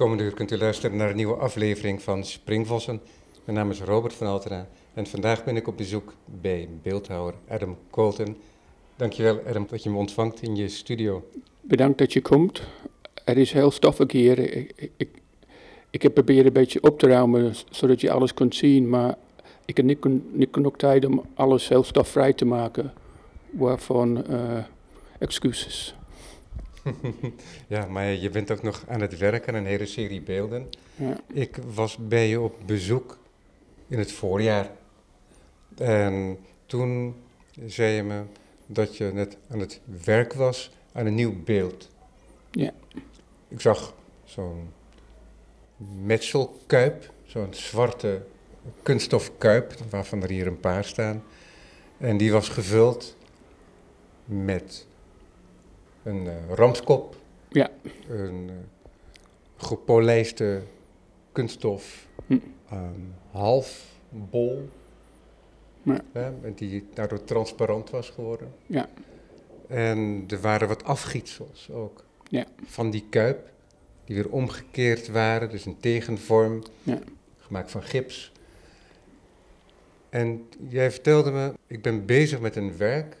Komende uur kunt u luisteren naar een nieuwe aflevering van Springvossen. Mijn naam is Robert van Altena en vandaag ben ik op bezoek bij beeldhouwer Adam Colton. Dankjewel Adam dat je me ontvangt in je studio. Bedankt dat je komt. Het is heel stoffig hier. Ik, ik, ik heb geprobeerd een beetje op te ruimen zodat je alles kunt zien, maar ik heb niet, genoeg tijd om alles heel stofvrij te maken. Waarvan uh, excuses. ja, maar je bent ook nog aan het werken, een hele serie beelden. Ja. Ik was bij je op bezoek in het voorjaar. En toen zei je me dat je net aan het werk was aan een nieuw beeld. Ja. Ik zag zo'n metselkuip, zo'n zwarte kunststofkuip, waarvan er hier een paar staan. En die was gevuld met een uh, ramskop, ja. een uh, gepolijste kunststof, hm. um, half bol, ja. die daardoor transparant was geworden. Ja. En er waren wat afgietsels ook ja. van die kuip, die weer omgekeerd waren, dus een tegenvorm, ja. gemaakt van gips. En jij vertelde me, ik ben bezig met een werk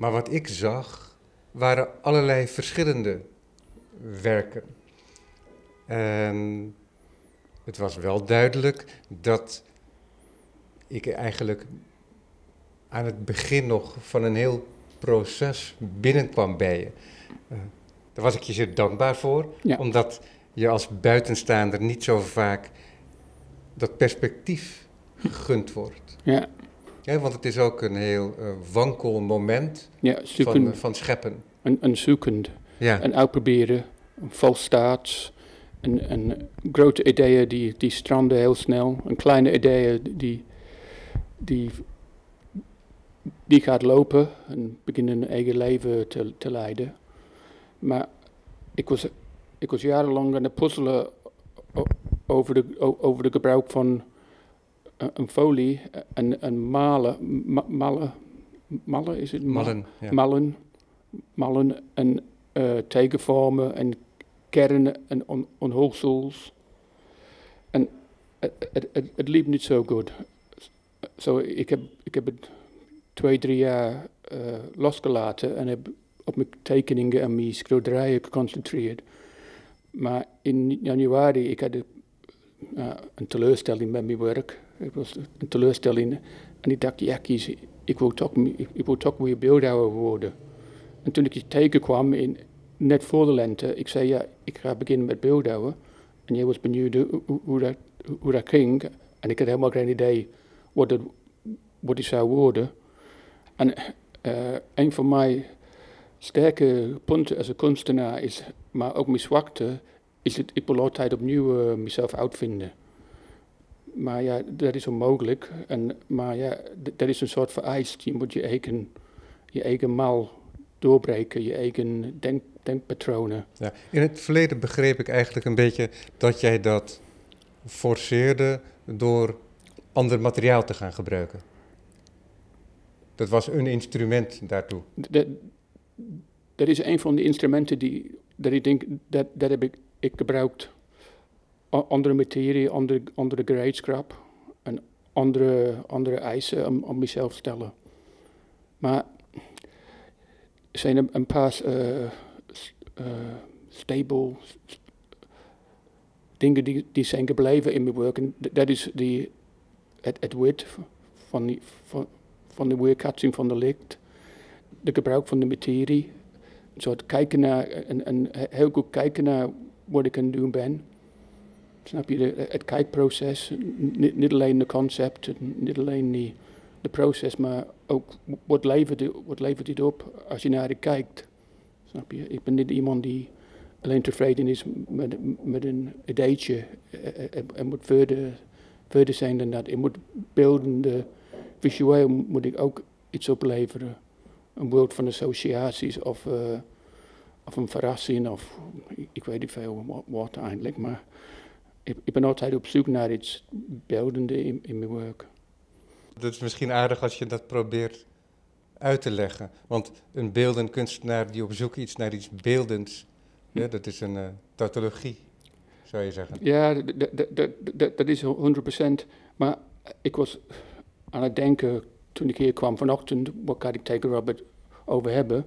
maar wat ik zag, waren allerlei verschillende werken. En het was wel duidelijk dat ik eigenlijk aan het begin nog van een heel proces binnenkwam bij je. Uh, daar was ik je zeer dankbaar voor, ja. omdat je als buitenstaander niet zo vaak dat perspectief gegund wordt. Ja. Want het is ook een heel uh, wankel moment ja, zoeken, van, van scheppen. Een, een zoekend. Ja. Een uitproberen. Een vals staat. Een, een grote ideeën die, die stranden heel snel. Een kleine ideeën die, die, die gaat lopen en beginnen een eigen leven te, te leiden. Maar ik was, ik was jarenlang aan het puzzelen over de, over de gebruik van een folie, een, een malen, ma, mallen, mallen is het? Mallen, ja. Mallen, mallen en uh, tegenvormen en kernen en on. En het, het, het, liep niet zo goed. Zo, ik, heb, ik heb het twee, drie jaar uh, losgelaten en heb op mijn tekeningen en mijn schilderijen geconcentreerd. Maar in januari, ik had uh, een teleurstelling met mijn werk. Het was een teleurstelling. En ik dacht, ja, kies, ik wil toch, ik, ik wil toch weer beeldhouwer worden. En toen ik je tegenkwam, in, net voor de lente, ik zei, ja, ik ga beginnen met beeldhouwen. En jij was benieuwd hoe, dat, hoe dat ging. En ik had helemaal geen idee wat het, wat het zou worden. En uh, een van mijn sterke punten als een kunstenaar is, maar ook mijn zwakte, is het, ik wil altijd opnieuw uh, mezelf uitvinden. Maar ja, dat is onmogelijk. En, maar ja, dat is een soort vereist. Je moet je eigen, je eigen mal doorbreken, je eigen denk, denkpatronen. Ja, in het verleden begreep ik eigenlijk een beetje dat jij dat forceerde door ander materiaal te gaan gebruiken. Dat was een instrument daartoe. Dat, dat is een van de instrumenten die dat ik denk dat, dat heb ik, ik gebruikt andere materie, andere, andere gereedschap en andere, andere eisen om, om mezelf te stellen. Maar er zijn een, paar uh, stable dingen die, die zijn gebleven in mijn werk. En dat is die, het, het wit van, die, van, van de weerkatsing van de licht, de gebruik van de materie. Een soort kijken naar, en heel goed kijken naar wat ik aan het doen ben. Snap je, de, het kijkproces, niet, niet, alleen de concept, niet alleen die, de proces, maar ook wat levert, het, wat levert het op als je naar het kijkt. Snap je, ik ben niet iemand die alleen tevreden is met, met een ideetje. Het moet verder, verder zijn dan dat. Ik moet beeldende, visueel moet ik ook iets opleveren. Een woord van associaties of, of een verrassing of ik weet niet veel wat, wat eigenlijk, maar ik, ik, ben altijd op zoek naar iets beeldende in, in mijn werk. Dat is misschien aardig als je dat probeert uit te leggen. Want een beeldend kunstenaar die op zoek is naar iets beeldends, Ja, dat is een uh, tautologie, zou je zeggen. Ja, dat is 100%. Maar ik was aan het denken toen ik hier kwam vanochtend, wat kan ik tegen Robert over hebben.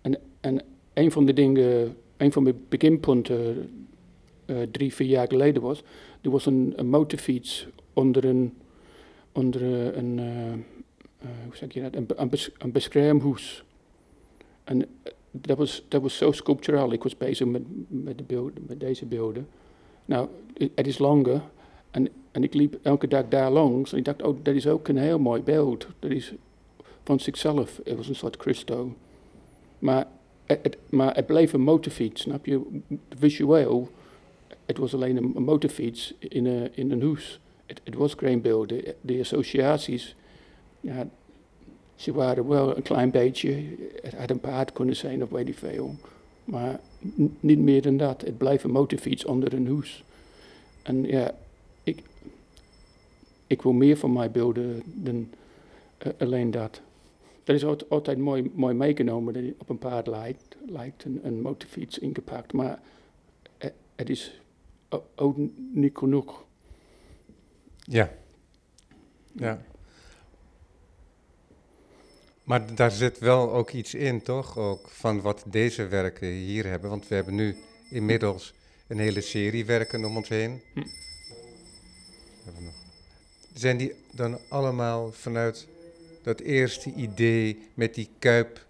En, en een van de dingen, een van mijn beginpunten uh, drie, vier jaar geleden was, er was een, motorfiets onder een, onder een, uh, uh, hoe zeg je dat, een, een, een beschermhoes. En dat was, dat was zo sculpturaal. Ik was bezig met, met, de met deze beelden. Nou, het is langer. En, en ik liep elke dag daar langs. En ik dacht, oh, dat is ook een heel mooi beeld. Dat is van zichzelf. Het was een soort Christo. Maar het, maar het bleef een motorfiets, snap je? Visueel, het was alleen een, motorfiets in, een in een hoes. Het, was geen beelden. De associaties, ja, ze waren wel een klein beetje. Het had een paard kunnen zijn of weet ik veel. Maar niet meer dan dat. Het blijft een motorfiets onder een hoes. En ja, ik, ik wil meer van mijn beelden dan uh, alleen dat. Dat is altijd, mooi, mooi meegenomen dat op een paard lijkt, lijkt een, een motorfiets ingepakt. Maar het, het is ook niet genoeg. Ja. Ja. Maar daar zit wel ook iets in, toch? Ook van wat deze werken hier hebben. Want we hebben nu inmiddels een hele serie werken om ons heen. Hm. Zijn die dan allemaal vanuit dat eerste idee met die kuip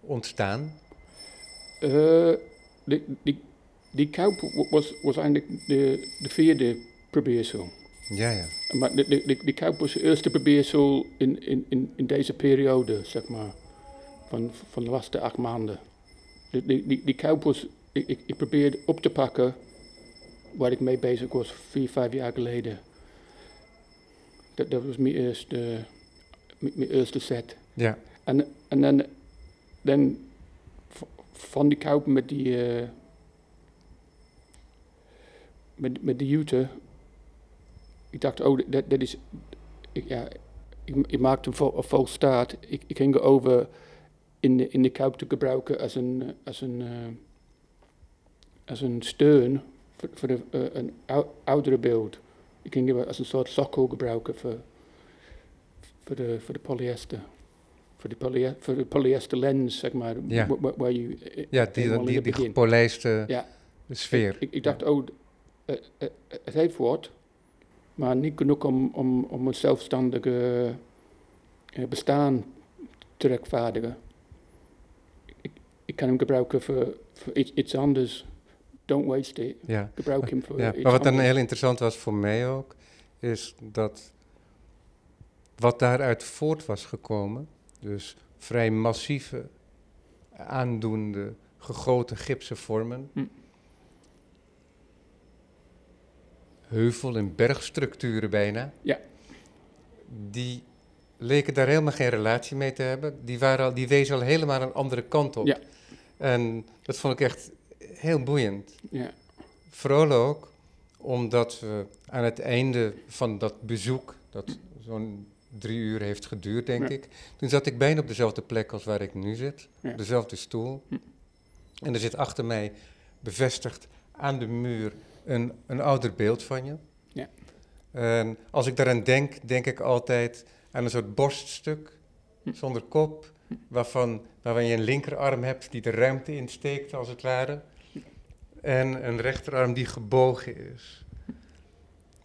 ontstaan? Uh, die, die, die kuip was, was eigenlijk de, de vierde probeersel. Ja, ja. Maar de, de, de, kuip was de eerste probeersel in, in, in, in deze periode, zeg maar, van, van de laatste acht maanden. De, die, die kuip was, ik, ik, ik probeerde op te pakken waar ik mee bezig was vier, vijf jaar geleden. Dat, dat was mijn eerste, mijn eerste set. Ja. En, en dan, dan van die kuip met die, uh, met, met de jute, ik dacht, oh, dat, dat is, ik, ja, ik, ik maakte een vol, staat. Ik, ik ging over in de, in de kuip te gebruiken als een, als een, uh, als een steun voor, voor de, uh, een oudere beeld. Ik ging het als een soort sokkel gebruiken voor, voor, de, voor de polyester. Voor de, poly, voor de polyester lens, zeg maar. Ja, waar, je, ja die, die, die gepolijste ja. sfeer. Ik, ik, dacht, ja. oh, het heeft wat, maar niet genoeg om, om, om een zelfstandige bestaan te rechtvaardigen. Ik, ik kan hem gebruiken voor, voor iets, iets anders don't waste it. Ja. Gebruik hem voor ja. Maar wat dan heel interessant was voor mij ook, is dat wat daaruit voort was gekomen, dus vrij massieve, aandoende, gegoten gipsen vormen, hm. Heuvel- en bergstructuren bijna, ja. die leken daar helemaal geen relatie mee te hebben. Die, waren al, die wezen al helemaal een andere kant op. Ja. En dat vond ik echt heel boeiend. Ja. Vooral ook omdat we aan het einde van dat bezoek, dat zo'n drie uur heeft geduurd, denk ik. Toen zat ik bijna op dezelfde plek als waar ik nu zit, dezelfde stoel. Hm. En er zit achter mij bevestigd aan de muur een, een ouder beeld van je. Ja. En als ik daaraan denk, denk ik altijd aan een soort borststuk hm. zonder kop, waarvan, waarvan je een linkerarm hebt die de ruimte insteekt, als het ware en een rechterarm die gebogen is.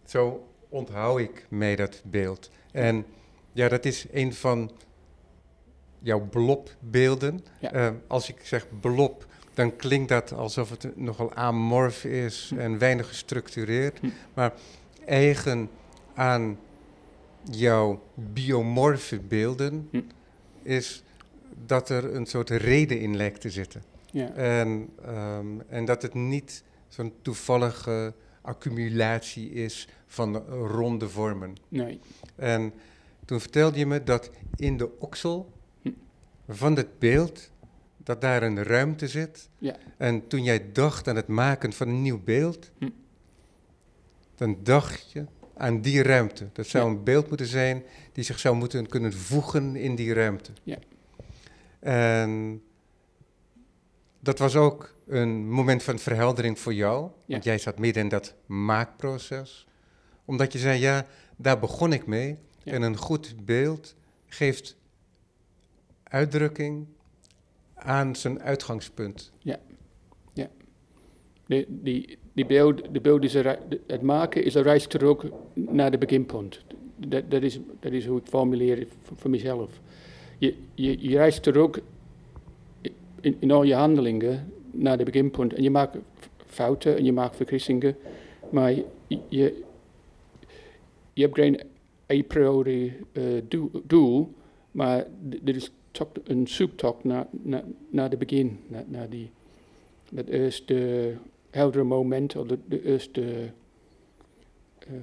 Zo onthoud ik mij dat beeld. En ja, dat is een van jouw blobbeelden. Ja. Uh, als ik zeg blob, dan klinkt dat alsof het nogal amorf is hm. en weinig gestructureerd. Hm. Maar eigen aan jouw biomorfe beelden hm. is dat er een soort reden in lijkt te zitten. Ja. En, um, en dat het niet zo'n toevallige accumulatie is van ronde vormen. Nee. En toen vertelde je me dat in de oksel van het beeld, dat daar een ruimte zit. Ja. En toen jij dacht aan het maken van een nieuw beeld, hm. dan dacht je aan die ruimte. Dat zou een beeld moeten zijn die zich zou moeten kunnen voegen in die ruimte. Ja. En dat was ook een moment van verheldering voor jou. Want jij zat midden in dat maakproces. Omdat je zei, ja, daar begon ik mee. En een goed beeld geeft uitdrukking aan zijn uitgangspunt. Die, die, die beeld, de beeld is de- het maken is een reis terug naar de beginpunt. Dat, dat, is, dat is hoe ik formuleer voor, mezelf. Je, je, je reist terug in, in al je handelingen naar de beginpunt. En je maakt fouten en je maakt vergissingen. Maar je, je, hebt geen a priori eh, doel, maar dit is een zoektocht naar, naar, naar de begin. Naar, naar die, dat eerste heldere moment, of de, de eerste, eh,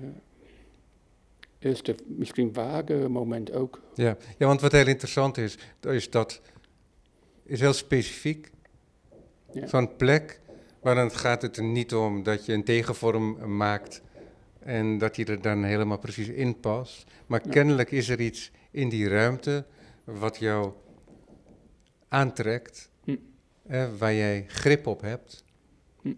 eerste misschien vage moment ook. Ja. ja, want wat heel interessant is, is dat is heel specifiek. Ja. Zo'n plek, maar dan gaat het er niet om dat je een tegenvorm maakt en dat die er dan helemaal precies in past. Maar Ja. kennelijk is er iets in die ruimte wat jou aantrekt, Hm. hè, waar jij grip op hebt. Hm.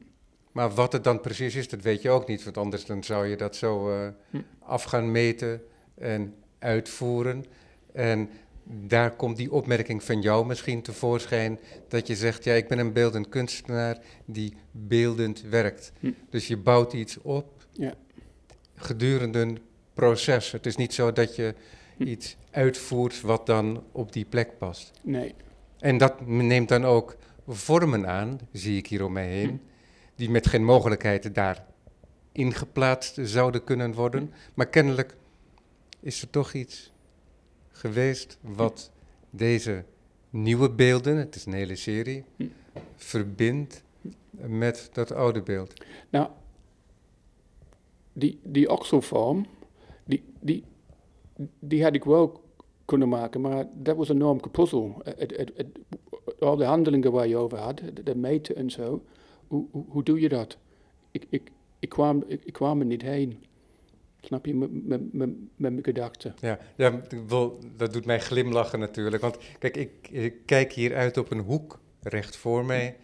Maar wat het dan precies is, dat weet je ook niet, want anders dan zou je dat zo eh, Hm. af gaan meten en uitvoeren. En daar komt die opmerking van jou misschien tevoorschijn, dat je zegt, ja, ik ben een beeldend kunstenaar die beeldend werkt. Dus je bouwt iets op Ja. gedurende een proces. Het is niet zo dat je. iets uitvoert wat dan op die plek past. Nee, En dat neemt dan ook vormen aan, zie ik hier om mij heen, Hm. die met geen mogelijkheid daar ingeplaatst zouden kunnen worden. Maar kennelijk is er toch iets geweest wat deze nieuwe beelden, het is een hele serie, Hm. verbindt met dat oude beeld. Nou, die, die oxelvorm, die, die, die had ik wel kunnen maken, maar dat was een enorm gepuzzel. Het, het, het, al de handelingen waar je over had, de, meten en zo, hoe, hoe, hoe doe je dat? Ik, ik, ik, kwam, ik, ik kwam er niet heen. Snap je, met- met met- met mijn gedachten. Ja, ja dat doet mij glimlachen natuurlijk. Want kijk, ik, ik kijk hier uit op een hoek recht voor mij.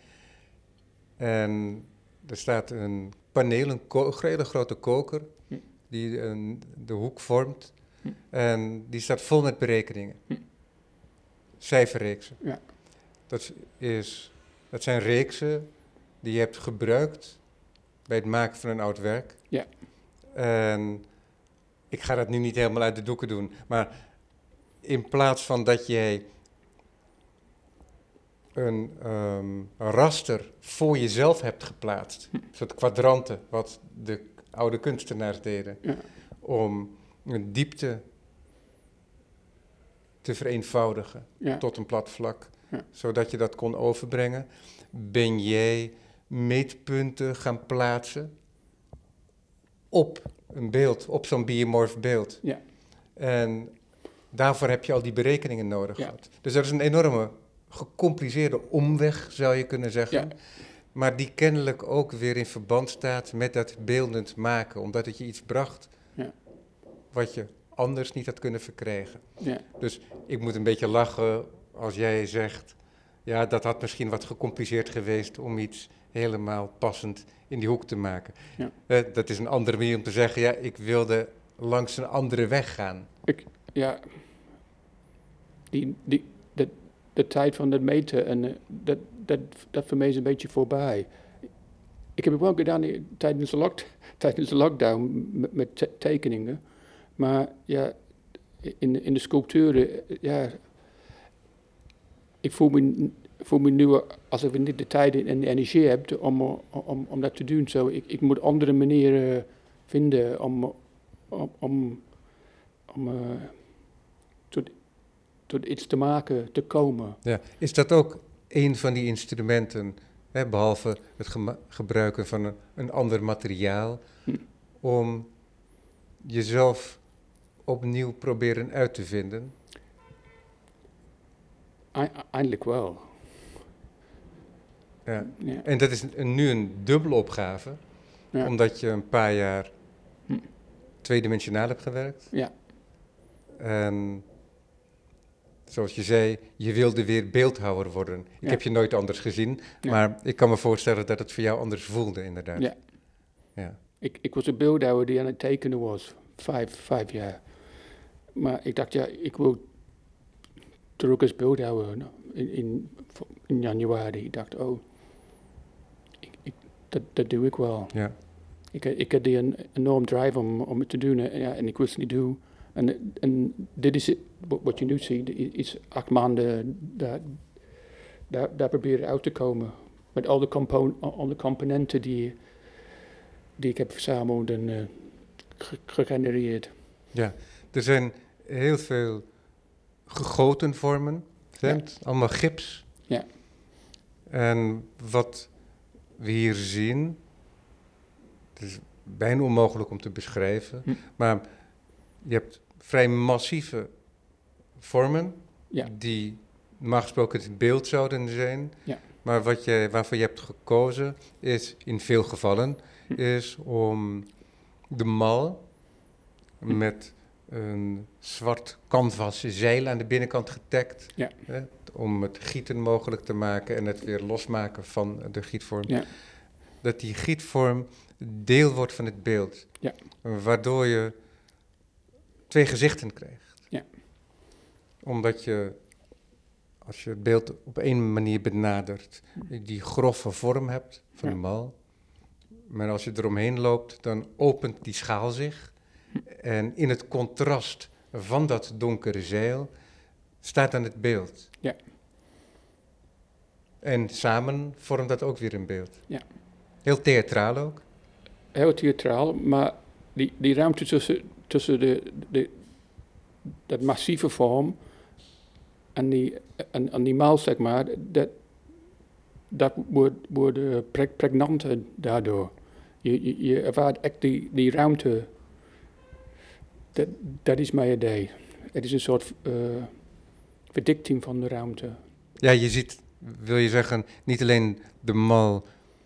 En er staat een paneel, een, een hele grote koker, Hm. die een, de hoek vormt. Hm. En die staat vol met berekeningen. Hm. Cijferreeksen. Ja. Dat, is, dat zijn reeksen die je hebt gebruikt bij het maken van een oud werk. Ja. En ik ga dat nu niet helemaal uit de doeken doen, maar in plaats van dat jij een ehm, raster voor jezelf hebt geplaatst, Hm. een soort kwadranten, wat de oude kunstenaars deden, Ja. om een diepte te vereenvoudigen Ja. tot een plat vlak, Ja. zodat je dat kon overbrengen, ben jij meetpunten gaan plaatsen op een beeld, op zo'n biomorf beeld. Ja. En daarvoor heb je al die berekeningen nodig gehad. Dus dat is een enorme gecompliceerde omweg, zou je kunnen zeggen. Maar die kennelijk ook weer in verband staat met dat beeldend maken, omdat het je iets bracht. Wat je anders niet had kunnen verkrijgen. Ja. Dus ik moet een beetje lachen als jij zegt, ja, dat had misschien wat gecompliceerd geweest om iets helemaal passend in die hoek te maken. Ja. Eh, dat is een andere manier om te zeggen, ja, ik wilde langs een andere weg gaan. ja, die, die, de, de tijd van het meten, en, eh, dat, dat, dat voor mij is een beetje voorbij. Ik heb het wel gedaan tijdens de, lock, tijdens de lockdown met, met te- tekeningen. Maar ja, in, in de sculpturen, ja, ik voel me, voel me nu alsof ik niet de tijd en de energie heb om, om, om dat te doen. Zo, ik, ik moet andere manieren vinden om, om, om, om eh, tot, tot iets te maken te komen. Ja. Is dat ook een van die instrumenten, hè, behalve het gebruiken van een, een ander materiaal, Hm. om jezelf opnieuw proberen uit te vinden? Ei- Eindelijk wel. Ja. Ja. En dat is een- nu een dubbele opgave, Ja. omdat je een paar jaar Hm. tweedimensionaal hebt gewerkt. Ja. En zoals je zei, je wilde weer beeldhouwer worden. Ik Ja. heb je nooit anders gezien, maar ik kan me voorstellen dat het voor jou anders voelde, inderdaad. Ja. Ja. Ik, ik was een beeldhouwer die aan het tekenen was, vijf, vijf jaar. Maar ik dacht, ja, ik wil terug als beeldhouwer nou, in, in, in januari. Ik dacht, oh, ik, ik, dat, dat doe ik wel. Ja. Ik, ik had die een enorm drive om, om het te doen en, ja, en ik wist niet hoe. En, en dit is het, wat je nu ziet, is acht maanden daar, daar, daar proberen uit te komen. Met al de, compo al de componenten die, die ik heb verzameld en ge- gegenereerd. Er zijn heel veel gegoten vormen? Ja. allemaal gips. Ja. En wat we hier zien, het is bijna onmogelijk om te beschrijven, Hm. maar je hebt vrij massieve vormen Ja. die normaal gesproken het beeld zouden zijn. Ja. Maar wat je, waarvoor je hebt gekozen is in veel gevallen Hm. is om de mal Hm. met een zwart canvas zeil aan de binnenkant. Ja. Hè, om het gieten mogelijk te maken en het weer losmaken van de gietvorm. Ja. Dat die gietvorm deel wordt van het beeld. Ja. Waardoor je twee gezichten krijgt. Ja. Omdat je, als je het beeld op één manier benadert, die grove vorm hebt van Ja. de mal. Maar als je eromheen loopt, dan opent die schaal zich. En in het contrast van dat donkere zeil staat dan het beeld. Ja. En samen vormt dat ook weer een beeld. Ja. Heel theatraal ook. Heel theatraal, maar die, die ruimte tussen, tussen de, de, dat massieve vorm en die, en, en die maal, zeg maar, dat, dat wordt, wordt preg- pregnanter daardoor. Je, je, je ervaart echt die, die ruimte. Dat, dat is mijn idee. Het is een soort eh verdikking van de ruimte. Ja, je ziet, wil je zeggen, niet alleen de mal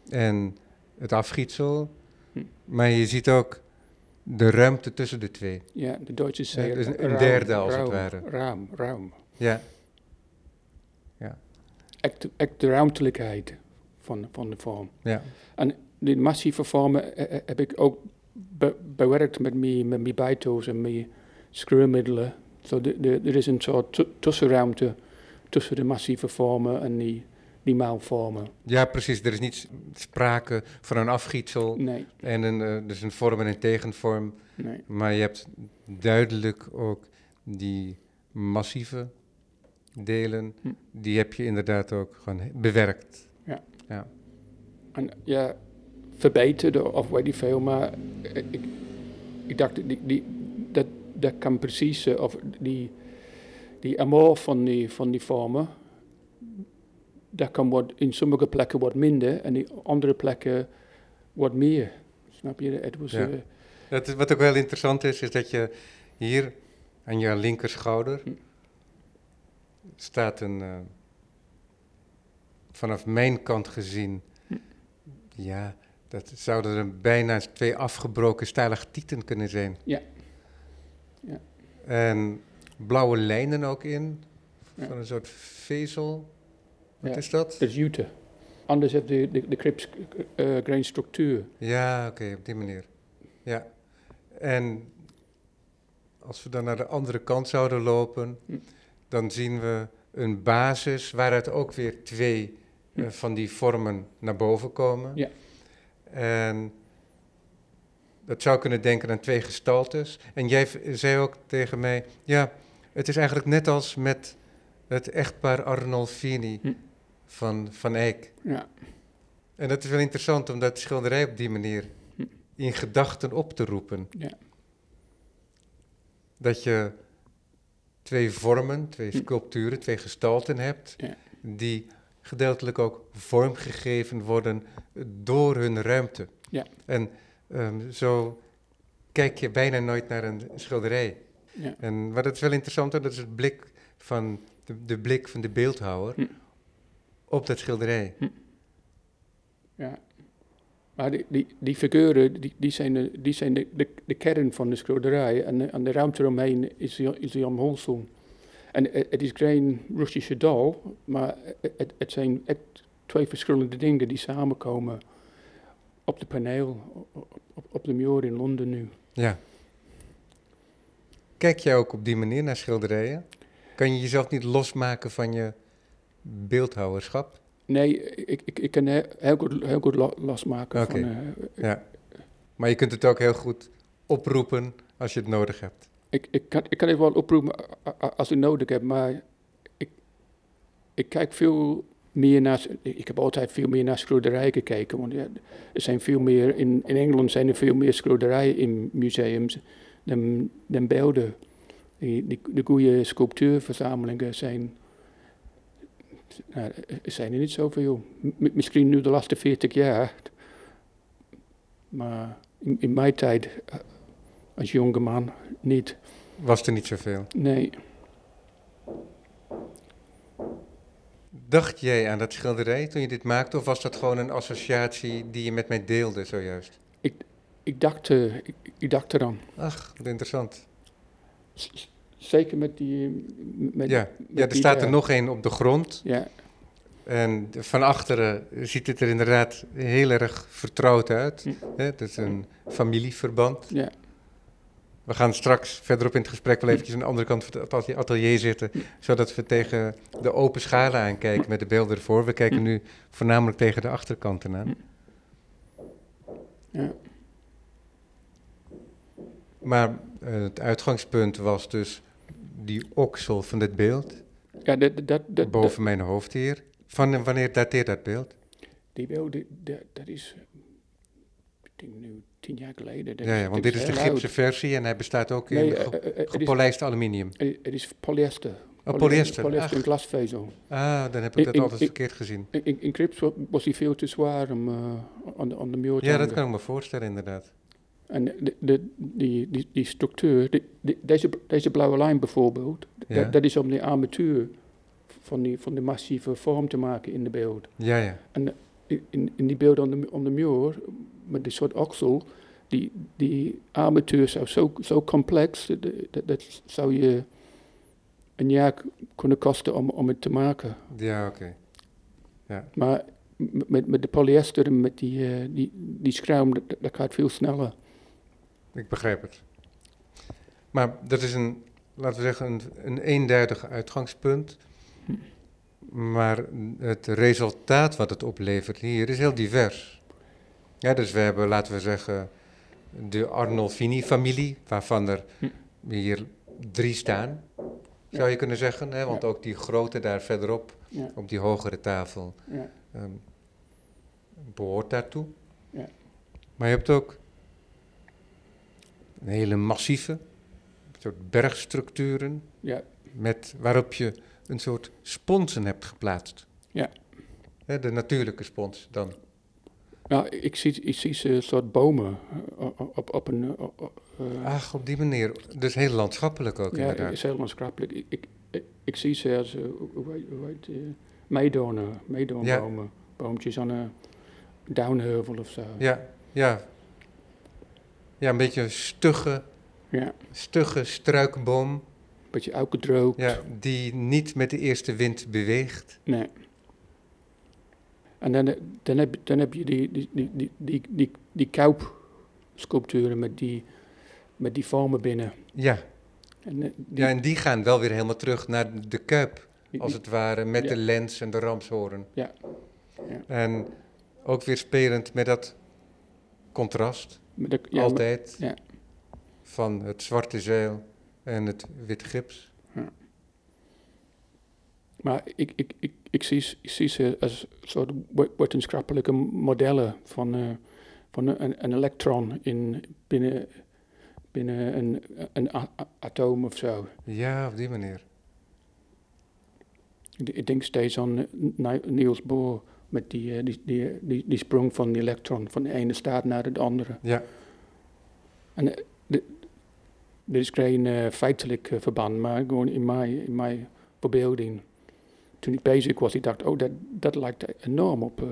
en het afgietsel, Hm. maar je ziet ook de ruimte tussen de twee. Ja, de Duitse zeggen dus een- derde als het ware. Ruim, ruim. Ja, Echt, echt de ruimtelijkheid van, van de vorm. ja, Die massieve vormen eh, eh, heb ik ook be- bewerkt met mijn, met mijn bijto's en mijn screwmiddelen. De, er is een soort tu- tussenruimte tussen de massieve vormen en die, die maalvormen. ja, precies. Er is niet sprake van een afgietsel Nee, en een, eh, dus een vorm en een tegenvorm. nee. Maar je hebt duidelijk ook die massieve delen, Hm. die heb je inderdaad ook gewoon bewerkt. En ja, verbeterd of weet ik veel, maar ik, ik, dacht, die, die, dat, dat kan precies, eh, of die, die amor van die, van die vormen, dat kan wat, in sommige plekken wat minder en in andere plekken wat meer. Snap je? Het was, Ja. eh, is- wat ook wel interessant is, is dat je hier aan je linkerschouder Hm. staat een, eh, vanaf mijn kant gezien, Hm. ja, dat zouden er bijna twee afgebroken stalactieten kunnen zijn. Ja. Ja. En blauwe lijnen ook in, Ja. van een soort vezel. Wat Ja. is dat? dat is jute. Anders heb je de, de, de eh, grain structuur. Ja, oké, op die manier. Ja. En als we dan naar de andere kant zouden lopen, Hm. dan zien we een basis waaruit ook weer twee eh, Hm. van die vormen naar boven komen. Ja. En dat zou kunnen denken aan twee gestaltes. En jij zei ook tegen mij, ja, het is eigenlijk net als met het echtpaar Arnolfini Hm. van Van Eyck. Ja. En dat is wel interessant om dat schilderij op die manier Hm. in gedachten op te roepen. Ja. Dat je twee vormen, twee Hm. sculpturen, twee gestalten hebt, Ja. die gedeeltelijk ook vormgegeven worden door hun ruimte. Ja. En ehm, zo kijk je bijna nooit naar een schilderij. Ja. En, maar dat is wel interessant, dat is het blik van de, de blik van de beeldhouwer Hm. op dat schilderij. Ja. Maar die, die, die figuren, die, die zijn, de, die zijn de, de, de kern van de schilderij. En de, en de ruimte eromheen is is die omhulsel. En het, is geen Russische dal, maar het, het zijn twee verschillende dingen die samenkomen op de paneel, op, op, de muur in Londen nu. Ja. Kijk jij ook op die manier naar schilderijen? Kan je jezelf niet losmaken van je beeldhouwerschap? Nee, ik, ik, ik kan he- heel goed, heel goed lo- losmaken van... eh, Ja. Maar je kunt het ook heel goed oproepen als je het nodig hebt. Ik, ik, kan, ik kan het wel oproepen a- a- als ik nodig heb, maar ik, ik kijk veel meer naar... Ik heb altijd veel meer naar schilderijen gekeken, want ja, er zijn veel meer... In, in Engeland zijn er veel meer schilderijen in museums dan, dan beelden. Die, die, de goede sculptuurverzamelingen zijn... Nou, er zijn er niet zoveel. Misschien nu de laatste 40 jaar. Maar in, in mijn tijd, eh, als jonge man, niet. Was er niet zoveel. Nee, Dacht jij aan dat schilderij toen je dit maakte? Of was dat gewoon een associatie die je met mij deelde zojuist? ik dacht, eh, ik, ik dacht eraan. Ach, wat interessant. Zeker met die... eh, Met, Ja, met ja er die, staat er eh, nog één op de grond. Ja, En van achteren ziet het er inderdaad heel erg vertrouwd uit. Hm. Het is een familieverband. ja, We gaan straks verderop in het gesprek wel eventjes aan de andere kant van het atelier- zitten, zodat we tegen de open schalen aankijken met de beelden ervoor. We kijken nu voornamelijk tegen de achterkanten aan. ja. Maar eh, het uitgangspunt was dus die oksel van dit beeld ja dat, dat, dat, boven mijn hoofd hier. Van wanneer dateert dat beeld? die beeld, dat, is... Ik denk nu tien jaar geleden. Ja, want dit is de oud. versie en hij bestaat ook in ge- eh, eh, eh, gepolijst aluminium. Het is polyester. Oh, polyester. Polyester glasvezel. Ah, dan heb ik dat altijd verkeerd gezien. In, in, Crips wa- was hij veel te zwaar om aan, de, aan de muur te Ja, dat kan ik me voorstellen inderdaad. En de, de, die, die, die structuur, deze, deze blauwe lijn bijvoorbeeld, Ja. dat, is om de armatuur van die, van die massieve vorm te maken in de beeld. Ja, ja. En in, in die beelden aan de, aan de muur, met die soort oksel, die, die armatuur zou zo, zo complex, dat, dat, dat zou je een jaar kunnen kosten om, om het te maken. Ja, oké. Maar m- met, met de polyester en met die, eh, die, die schuim, dat, dat gaat veel sneller. Ik begrijp het. Maar dat is een, laten we zeggen, een, een eenduidig uitgangspunt. Maar het resultaat wat het oplevert hier is heel divers. Ja, dus we hebben, laten we zeggen, de Arnolfini-familie, waarvan er Hm. hier drie staan, zou je kunnen zeggen. Hè? Want ook die grote daar verderop, op die hogere tafel, ja, ehm, behoort daartoe. Ja. Maar je hebt ook een hele massieve, soort bergstructuren, ja, met, waarop je een soort sponsen hebt geplaatst. Ja. De natuurlijke spons dan. Nou, ik zie, ik zie ze een soort bomen eh, op, op, op een... eh, op- eh, Ach, op die manier. Dus heel landschappelijk ook ja, inderdaad. is heel maatschappelijk. Ik, ik, ik, ik zie ze als, hoe- heet- eh, meedonen, meedoonbomen. Boompjes aan een downheuvel of zo. Ja, ja. Ja, een beetje een stugge, Ja, stugge struikboom, beetje uitgedroogd. ja, die niet met de eerste wind beweegt. Nee. En dan, dan, heb, dan heb je die, die, die, die, die, die, die kuipsculpturen met die, met die vormen binnen. Ja, En, eh, die, ja, en die gaan wel weer helemaal terug naar de kuip. als het ware, met Ja. de lens en de ramshoorn. Ja. Ja. En ook weer spelend met dat contrast, met de- ja, altijd, ja. van het zwarte zeil en het wit gips. Maar ik, ik, ik, ik, zie, ik zie ze als soort we- wetenschappelijke modellen van, eh, van een, een elektron in, binnen, binnen een, een atoom of zo. Ja, op die manier. Ik, denk steeds aan eh, Ni- Niels Bohr met die, eh, die, die, die, die sprong van die elektron van de ene staat naar de andere. Ja, En de- er is geen feitelijk verband, maar gewoon in mijn, in mijn verbeelding. Toen ik bezig was, ik dacht, oh, dat, dat lijkt enorm op, eh,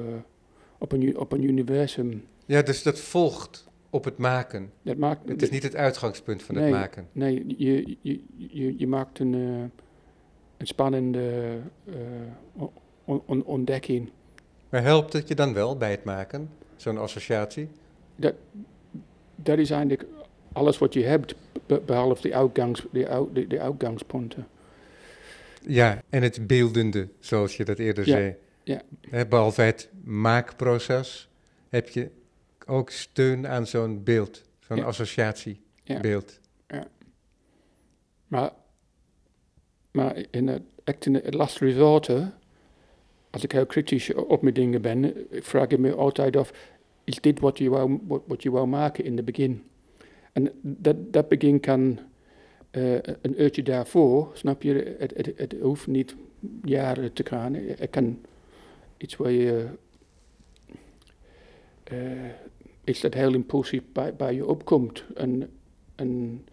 op, een, op een universum. ja, dus dat volgt op het maken. Dat maakt, Het is niet het uitgangspunt van het maken. Nee, je, je, je, je maakt een, eh, een spannende eh, on- on- ontdekking. Maar helpt het je dan wel bij het maken, zo'n associatie? Dat is eigenlijk alles wat je hebt, be- behalve de, uitgangs, de, uit- de, de uitgangspunten. Ja, en het beeldende, zoals je dat eerder Ja, zei. ja. Behalve het maakproces heb je ook steun aan zo'n beeld, zo'n Ja. associatiebeeld. Maar, maar in het, echt in het last resort, als ik heel kritisch op mijn dingen ben, vraag ik me altijd af, is dit wat je wou, wat, wat je wou maken in het begin? En dat, dat begin kan eh, een uurtje daarvoor, snap je, het, het, het hoeft niet jaren te gaan. Het kan iets waar je, eh, iets dat heel impulsief bij, bij je opkomt. En, en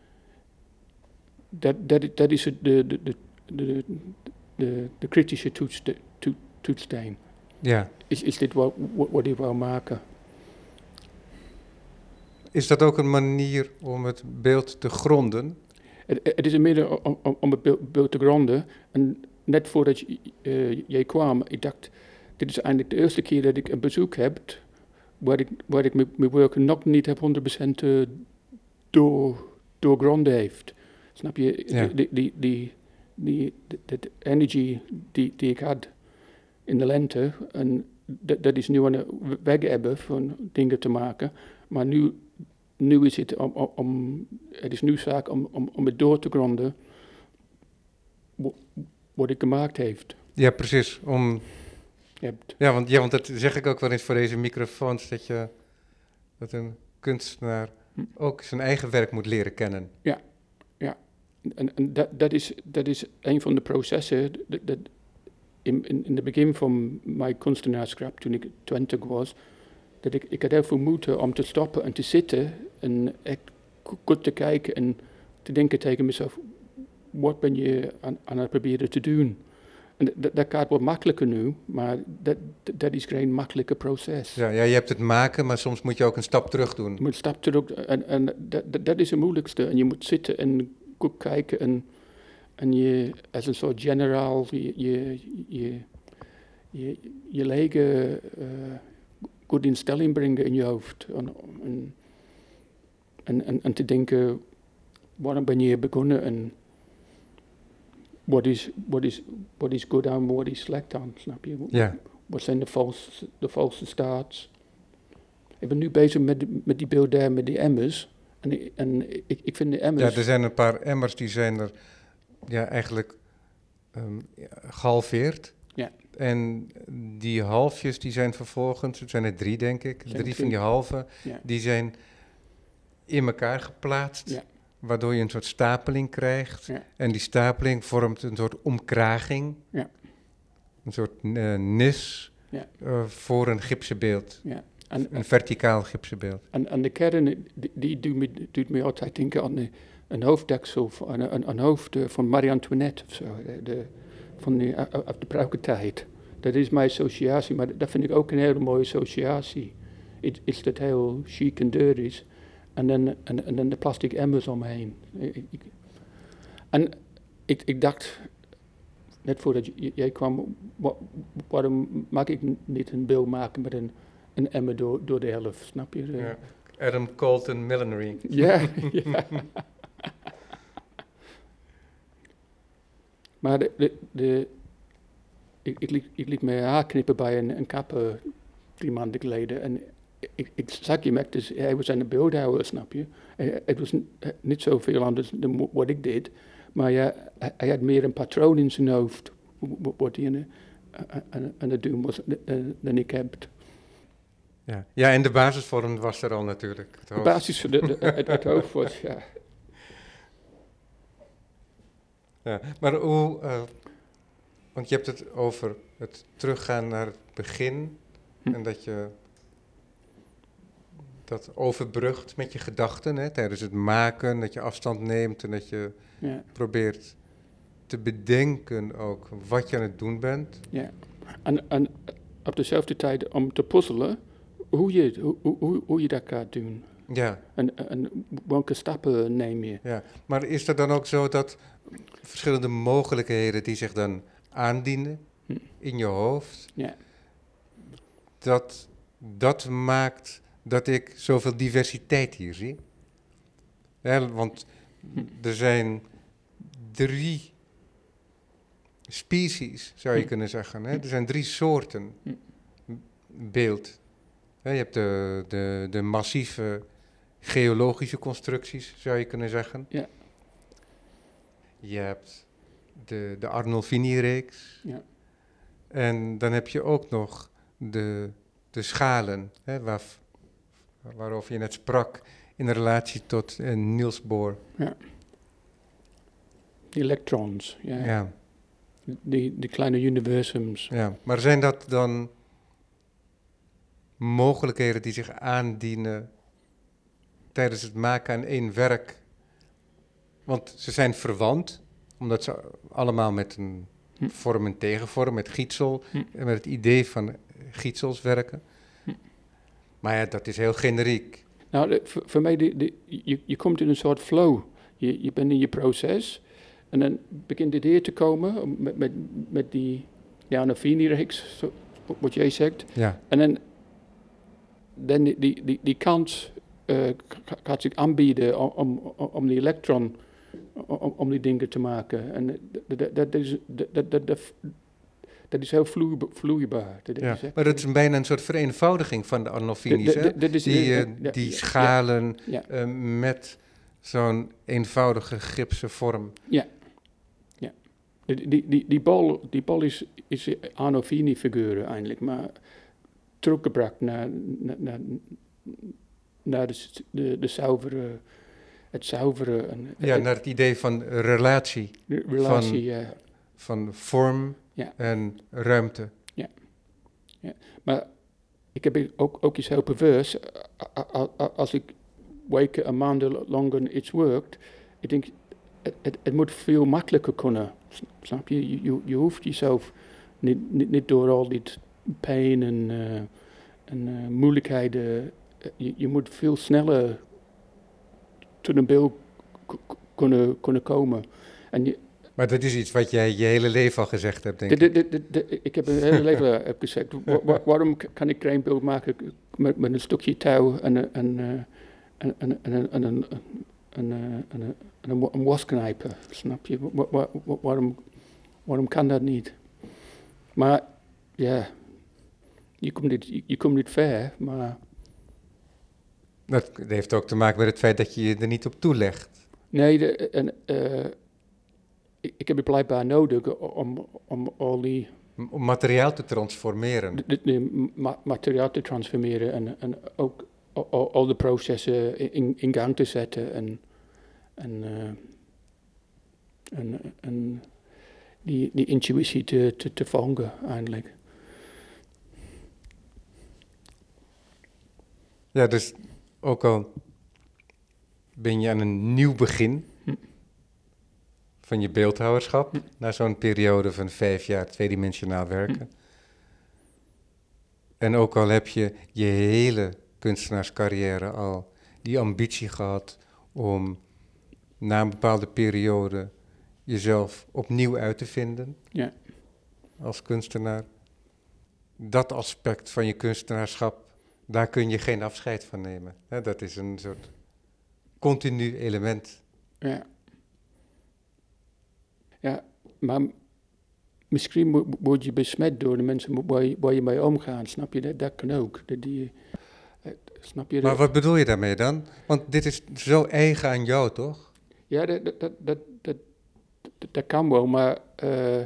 dat, dat, dat is de, de, de, de, de, de kritische toets, de, to, toetssteen. Ja. Is, is dit wat, wat, wat ik wou maken? Is dat ook een manier om het beeld te gronden? Het, het is een middel om, om, om het beeld, beeld te gronden. En net voordat je, eh, jij kwam, ik dacht, dit is eigenlijk de eerste keer dat ik een bezoek heb waar ik, waar ik mijn werk nog niet heb 100% eh, door, doorgronden heeft. Snap je? Ja. Die, die, die, die, de, de energy die, die ik had in de lente, en dat, dat is nu aan het weg hebben van dingen te maken. Maar nu, nu is het om, om, het is nu zaak om, om, om het door te gronden wa- wat ik gemaakt heeft. Ja, precies. Om, hebt, ja, want, ja, want dat zeg ik ook wel eens voor deze microfoons, dat, je, dat een kunstenaar Hm. ook zijn eigen werk moet leren kennen. en en dat, dat, is, dat is een van de processen dat, dat in, in, in het begin van mijn kunstenaarschap, toen ik twintig was, dat ik, ik had heel veel moeite om te stoppen en te zitten en echt go- goed te kijken en te denken tegen mezelf, wat ben je aan, aan het proberen te doen? En dat, dat gaat wat makkelijker nu, maar dat, dat is geen makkelijke proces. Ja, ja, je hebt het maken, maar soms moet je ook een stap terug doen. Je moet stap terug en, en dat, dat, dat is het moeilijkste. En je moet zitten en goed kijken en, en je als een soort generaal je, je, je, je, je lege eh, goed in stelling brengen in je hoofd. En, en, en, en, en te denken, waarom ben je hier begonnen en wat is, wat is, wat is goed aan, wat is slecht aan, snap je? Ja, Wat zijn de valse, de valse staats? Ik ben nu bezig met, met die beeld daar met die emmers. En, en ik, ik vind de ja, emmers... er zijn een paar emmers die zijn er ja, eigenlijk ehm, ja, gehalveerd. Ja. En die halfjes die zijn vervolgens, het zijn er drie denk ik, drie van die halve, Ja. die zijn in elkaar geplaatst. Ja. Waardoor je een soort stapeling krijgt. Ja. En die stapeling vormt een soort omkraging. Ja. Een soort eh, nis Ja. eh, voor een gipsen beeld. en, Een verticaal gipsen beeld. en, en de kern, die, die doet, me, doet me altijd denken aan een, een hoofddeksel, van, een, een, een hoofd eh, van Marie Antoinette of zo. De, de, van die, uit uit de pruikentijd. Dat is mijn associatie, maar dat vind ik ook een hele mooie associatie. Iets dat heel chic en duur is. En dan, en, en dan de plastic emmers omheen. En ik, ik dacht, net voordat jij kwam, wa- waarom mag ik niet een beeld maken met een, een emmer door, door de helft, snap je? Ja. Adam Colton Millinery. ja, ja. Maar de, de, de, ik, ik, liet, ik liet mijn haar knippen bij een, een kapper drie maanden geleden. En ik, ik zag je met, dus hij was de beeldhouwer, snap je. Hij- Het was n- niet zoveel anders dan wat ik deed. Maar ja, hij, had meer een patroon in zijn hoofd. Wat hij aan, het doen was dan, dan ik heb. Ja. ja, en de basisvorm was er al natuurlijk. Het De basis de- het, het hoofd was, ja. Ja, maar hoe, eh, want je hebt het over het teruggaan naar het begin Hm. en dat je dat overbrugt met je gedachten hè, tijdens het maken, dat je afstand neemt en dat je ja. probeert te bedenken ook wat je aan het doen bent. Ja, en, en op dezelfde tijd om te puzzelen hoe je, hoe, hoe, hoe je dat gaat doen. Ja, En, en welke stappen neem je. ja. Maar is het dan ook zo dat verschillende mogelijkheden die zich dan aandienen Hm. in je hoofd. Ja. Dat, dat maakt dat ik zoveel diversiteit hier zie. Hè, want er zijn drie species, zou je Hm. kunnen zeggen. Hè? Er zijn drie soorten Hm. beeld. Je hebt de, de, de massieve geologische constructies, zou je kunnen zeggen. Ja. Je hebt de, de Arnolfini-reeks. Ja. En dan heb je ook nog de, de schalen, hè, waar, waarover je net sprak, in relatie tot eh, Niels Bohr. Die electrons, ja. Ja. Die, die kleine universums. Ja, maar zijn dat dan mogelijkheden die zich aandienen tijdens het maken aan één werk? Want ze zijn verwant, omdat ze allemaal met een Hm. vorm en tegenvorm, met gietsel Hm. en met het idee van gietsels werken. Hm. Maar ja, dat is heel generiek. Nou, de- voor, voor mij, de, de, je, je komt in een soort flow. Je, je bent in je proces. En dan begint het hier te komen om- met, met, met die ja, zo- wat jij zegt. Ja, En dan, dan die, die, die, kans eh, gaat zich aanbieden om, om, om die elektron, om, om die dingen te maken. En dat, is, dat, dat, dat, dat, dat is heel vloeibaar. vloeibaar. Dat ja. is echt- maar dat is bijna een soort vereenvoudiging van de Arnolfini's, hè? Die, ja, eh, ja, die ja, schalen Ja, eh, met zo'n eenvoudige gipsen vorm. Die, die, die, die bal, die bal is, is Arnolfini-figuur eigenlijk, maar teruggebracht naar, naar, naar, naar de, s- de, de zuivere, het zuivere en Ja, het- naar het idee van relatie, relatie. ja. van vorm Ja. en ruimte. Maar ik heb ook, ook iets heel pervers. Als ik weken een maand langer iets werkt, ik denk, het, het, moet veel makkelijker kunnen. Snap je? Je, je, je hoeft jezelf niet, niet, niet door al die pijn en, eh, en eh, moeilijkheden. Je, je moet veel sneller tot een beeld kunnen, kunnen komen. En je, Maar dat is iets wat jij je hele leven al gezegd hebt, denk de, ik. de, de, ik heb een hele leven heb gezegd, wa- wa- waarom kan ik geen beeld maken met, met een stukje touw en een, en, en, en, en, en, en, een- wasknijper, snap je? Wa- wa- wa- waarom, waarom kan dat niet? Maar ja, je komt niet, je, je komt niet ver, maar Dat heeft ook te maken met het feit dat je je er niet op toelegt. nee, de, en, eh, ik, ik heb het blijkbaar nodig om, om al die Om materiaal te transformeren. de, de- de ma- materiaal te transformeren en, en ook al- de processen in, in gang te zetten en, en, eh, en, en die, die intuïtie te, te, te volgen eigenlijk. Ja, dus ook al ben je aan een nieuw begin Hm. van je beeldhouwerschap, Hm. na zo'n periode van vijf jaar tweedimensionaal werken. En ook al heb je je hele kunstenaarscarrière al die ambitie gehad om na een bepaalde periode jezelf opnieuw uit te vinden Ja. als kunstenaar. Dat aspect van je kunstenaarschap, daar kun je geen afscheid van nemen. Hè, dat is een soort continu element. Ja. Ja, maar misschien word je besmet door de mensen waar je, waar je mee omgaat, snap je? Dat, dat kan ook. Dat die, eh, snap je? Maar dat- wat bedoel je daarmee dan? Want dit is zo eigen aan jou, toch? Ja, dat, dat, dat, dat, dat, dat- dat kan wel, maar eh,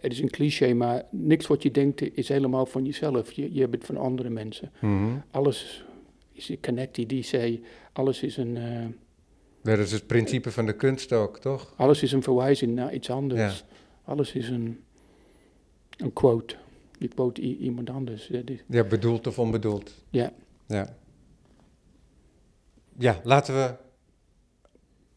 het is een cliché, maar niks wat je denkt is helemaal van jezelf. Je, je hebt het van andere mensen. Alles is connected, die zei, alles is een, eh, Dat is het principe van de kunst ook, toch? alles is een verwijzing naar iets anders. Ja. Alles is een, een quote. Je quote iemand anders. Is- Ja, bedoeld of onbedoeld. Ja. Ja. Ja, laten we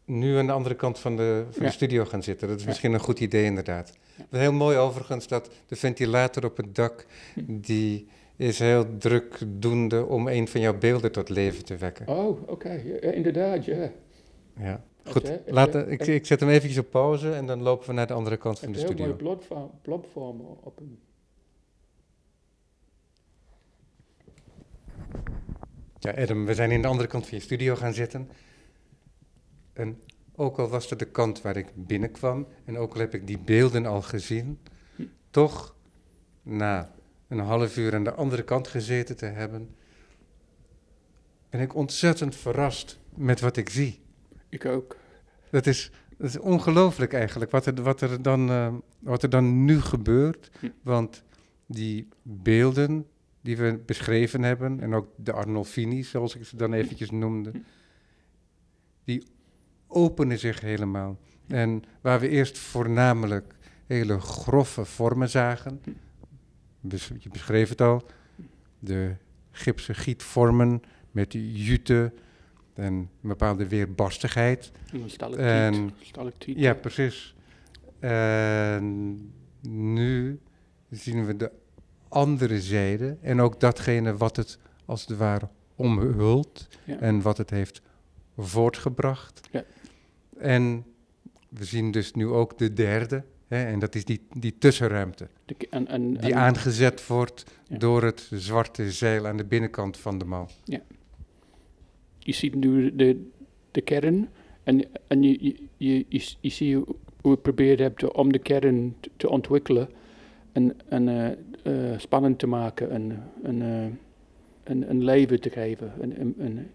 nu aan de andere kant van de, van Ja. de studio gaan zitten. Dat is misschien een goed idee inderdaad. Heel mooi overigens dat de ventilator op het dak, die is heel drukdoende om een van jouw beelden tot leven te wekken. Oh, oké. Ja, inderdaad, ja. Ja. Goed, laat, ik, ik zet hem eventjes op pauze en dan lopen we naar de andere kant van de je heel mooie studio. blobva- blobvormen op een... Ja, Adam, we zijn in de andere kant van je studio gaan zitten. En ook al was het de kant waar ik binnenkwam en ook al heb ik die beelden al gezien, toch na een half uur aan de andere kant gezeten te hebben, ben ik ontzettend verrast met wat ik zie. Ik ook. Dat is, dat is ongelooflijk eigenlijk, wat er, wat, er dan, eh, wat er dan nu gebeurt. Hm. Want die beelden die we beschreven hebben, en ook de Arnolfini, zoals ik ze dan eventjes noemde, Hm. die openen zich helemaal. En waar we eerst voornamelijk hele grove vormen zagen, je beschreef het al, de gipsen gietvormen met die jute en een bepaalde weerbarstigheid. En een stalactiet. En- stalactiet. Ja, precies. En nu zien we de andere zijde en ook datgene wat het als het ware omhult Ja. en wat het heeft voortgebracht. Ja. En we zien dus nu ook de derde, hè, en dat is die, die tussenruimte, De en, en, die en- aangezet wordt Ja. door het zwarte zeil aan de binnenkant van de mal. Je ziet nu de, de kern en, en je, je, je, je, je ziet hoe we geprobeerd hebben om de kern te, ontwikkelen en, en eh, eh, spannend te maken en, en, eh, een, een leven te geven, een, een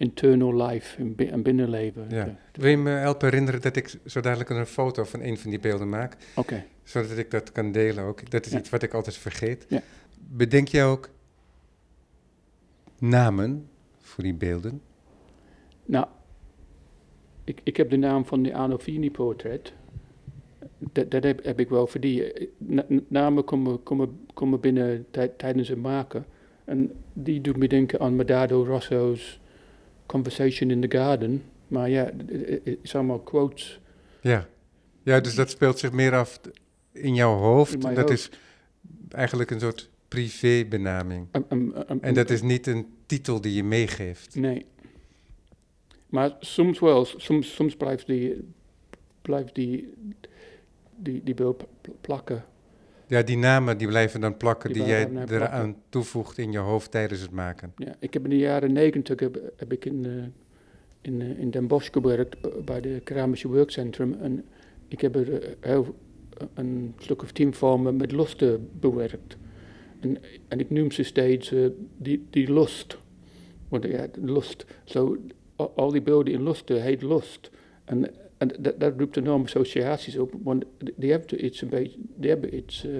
internal life, een, bi- een binnenleven. Ja. Wil je me helpen herinneren dat ik zo dadelijk een foto van een van die beelden maak? Oké, zodat ik dat kan delen ook. Dat is Ja. iets wat ik altijd vergeet. Ja. Bedenk jij ook namen voor die beelden? nou, ik, ik heb de naam van de Arnolfini portret. Dat, dat heb, heb ik wel voor die. Na- namen komen, komen, komen binnen tij- tijdens het maken. En die doet me denken aan Madado Rosso's Conversation in the Garden. Maar ja, het- is allemaal quotes. Ja. Ja, dus dat speelt zich meer af in jouw hoofd. In dat hoofd. is eigenlijk een soort privébenaming. Een- En dat is niet een titel die je meegeeft. Nee. Maar soms wel, soms, soms blijft die, blijft die, die, die beeld pl- plakken. Ja, die namen die blijven dan plakken Die die, jij eraan toevoegt in je hoofd tijdens het maken. Ja, ik heb in de jaren negentig heb, heb ik in, eh, in, eh, in Den Bosch gewerkt b- bij de Keramische Werkcentrum. En ik heb er eh, heel, een stuk of tien vormen met lusten bewerkt. En, en ik noem ze steeds eh, die, die lust. Want ja, lust. Zo, al, al die beelden in lusten heet lust. En, en dat, roept enorme associaties op. Want die hebben iets een beetje, die hebben iets eh,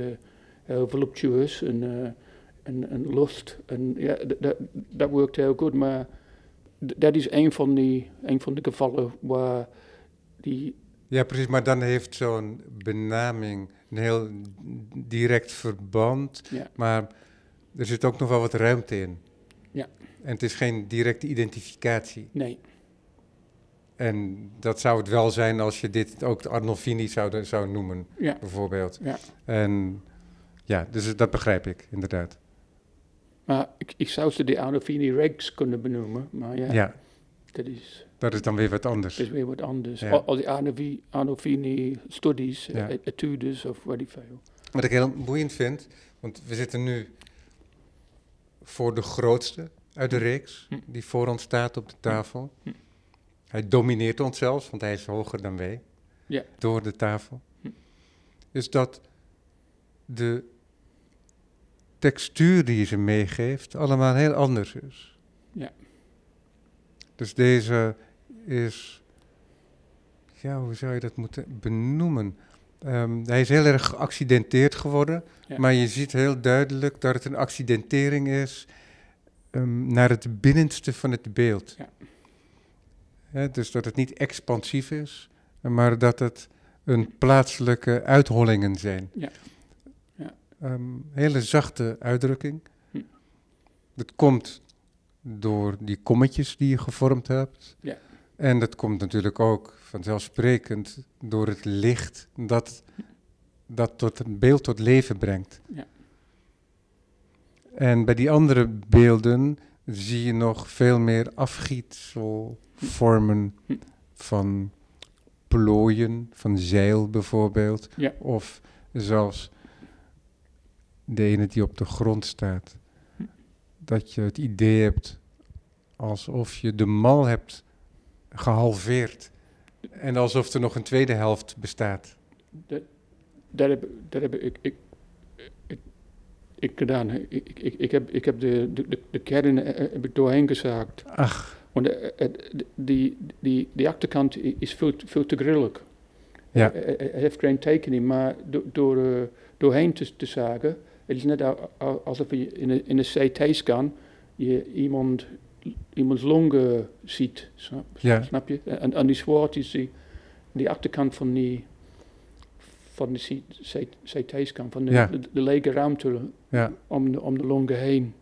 heel voluptueus en, eh, en, en lust. En ja, dat, dat werkt heel goed. Maar dat is een van, die, een van de gevallen waar die Ja, precies. Maar dan heeft zo'n benaming een heel direct verband. Ja. Maar er zit ook nog wel wat ruimte in. Ja. En het is geen directe identificatie. Nee, En dat zou het wel zijn als je dit ook de Arnolfini zou, zou noemen, ja, bijvoorbeeld. ja. En ja, dus dat begrijp ik, inderdaad. Maar ik, ik zou ze de Arnolfini regs kunnen benoemen. Maar ja, Ja, dat, is, dat is dan weer wat anders. dat is weer wat anders. Al, al die Arnovi- Arnolfini studies, Ja. eh, etudes of wat ik veel. Wat ik heel boeiend vind, want we zitten nu voor de grootste uit de reeks, Hm. die voor ons staat op de tafel. Hm. Hij domineert ons zelfs, want hij is hoger dan wij, Ja. door de tafel. Hm. Is dat de textuur die ze meegeeft allemaal heel anders is. Ja. Dus deze is, ja, hoe zou je dat moeten benoemen? Ehm, hij is heel erg geaccidenteerd geworden, Ja. maar je ziet heel duidelijk dat het een accidentering is ehm, naar het binnenste van het beeld. Ja. Hè, dus dat het niet expansief is, maar dat het een plaatselijke uithollingen zijn. Ja. Ja. Ehm, hele zachte uitdrukking. Hm. Dat komt door die kommetjes die je gevormd hebt. Ja. En dat komt natuurlijk ook vanzelfsprekend door het licht dat, dat tot een beeld tot leven brengt. Ja. En bij die andere beelden zie je nog veel meer afgietselvormen Hm. van plooien, van zeil bijvoorbeeld. Ja. Of zelfs de ene die op de grond staat. Hm. Dat je het idee hebt alsof je de mal hebt gehalveerd. En alsof er nog een tweede helft bestaat. Dat heb, dat heb ik, ik, ik gedaan. Ik, ik, ik, heb, ik heb de, de, de kern eh, eh, heb ik doorheen gezaagd. Ach, Want eh, eh, die, die, die achterkant is veel, te- veel te grillig. Ja. Hij hij heeft geen tekening, maar do- door, eh, doorheen te, te zagen, het is net al- al- alsof je in een, in een CT-scan je iemand, iemands longen ziet, snap, Ja. snap je? En, en die zwart is die, die achterkant van die, van die CT-scan, van de, Ja. de, de lege ruimte ja. om de, om de longen heen.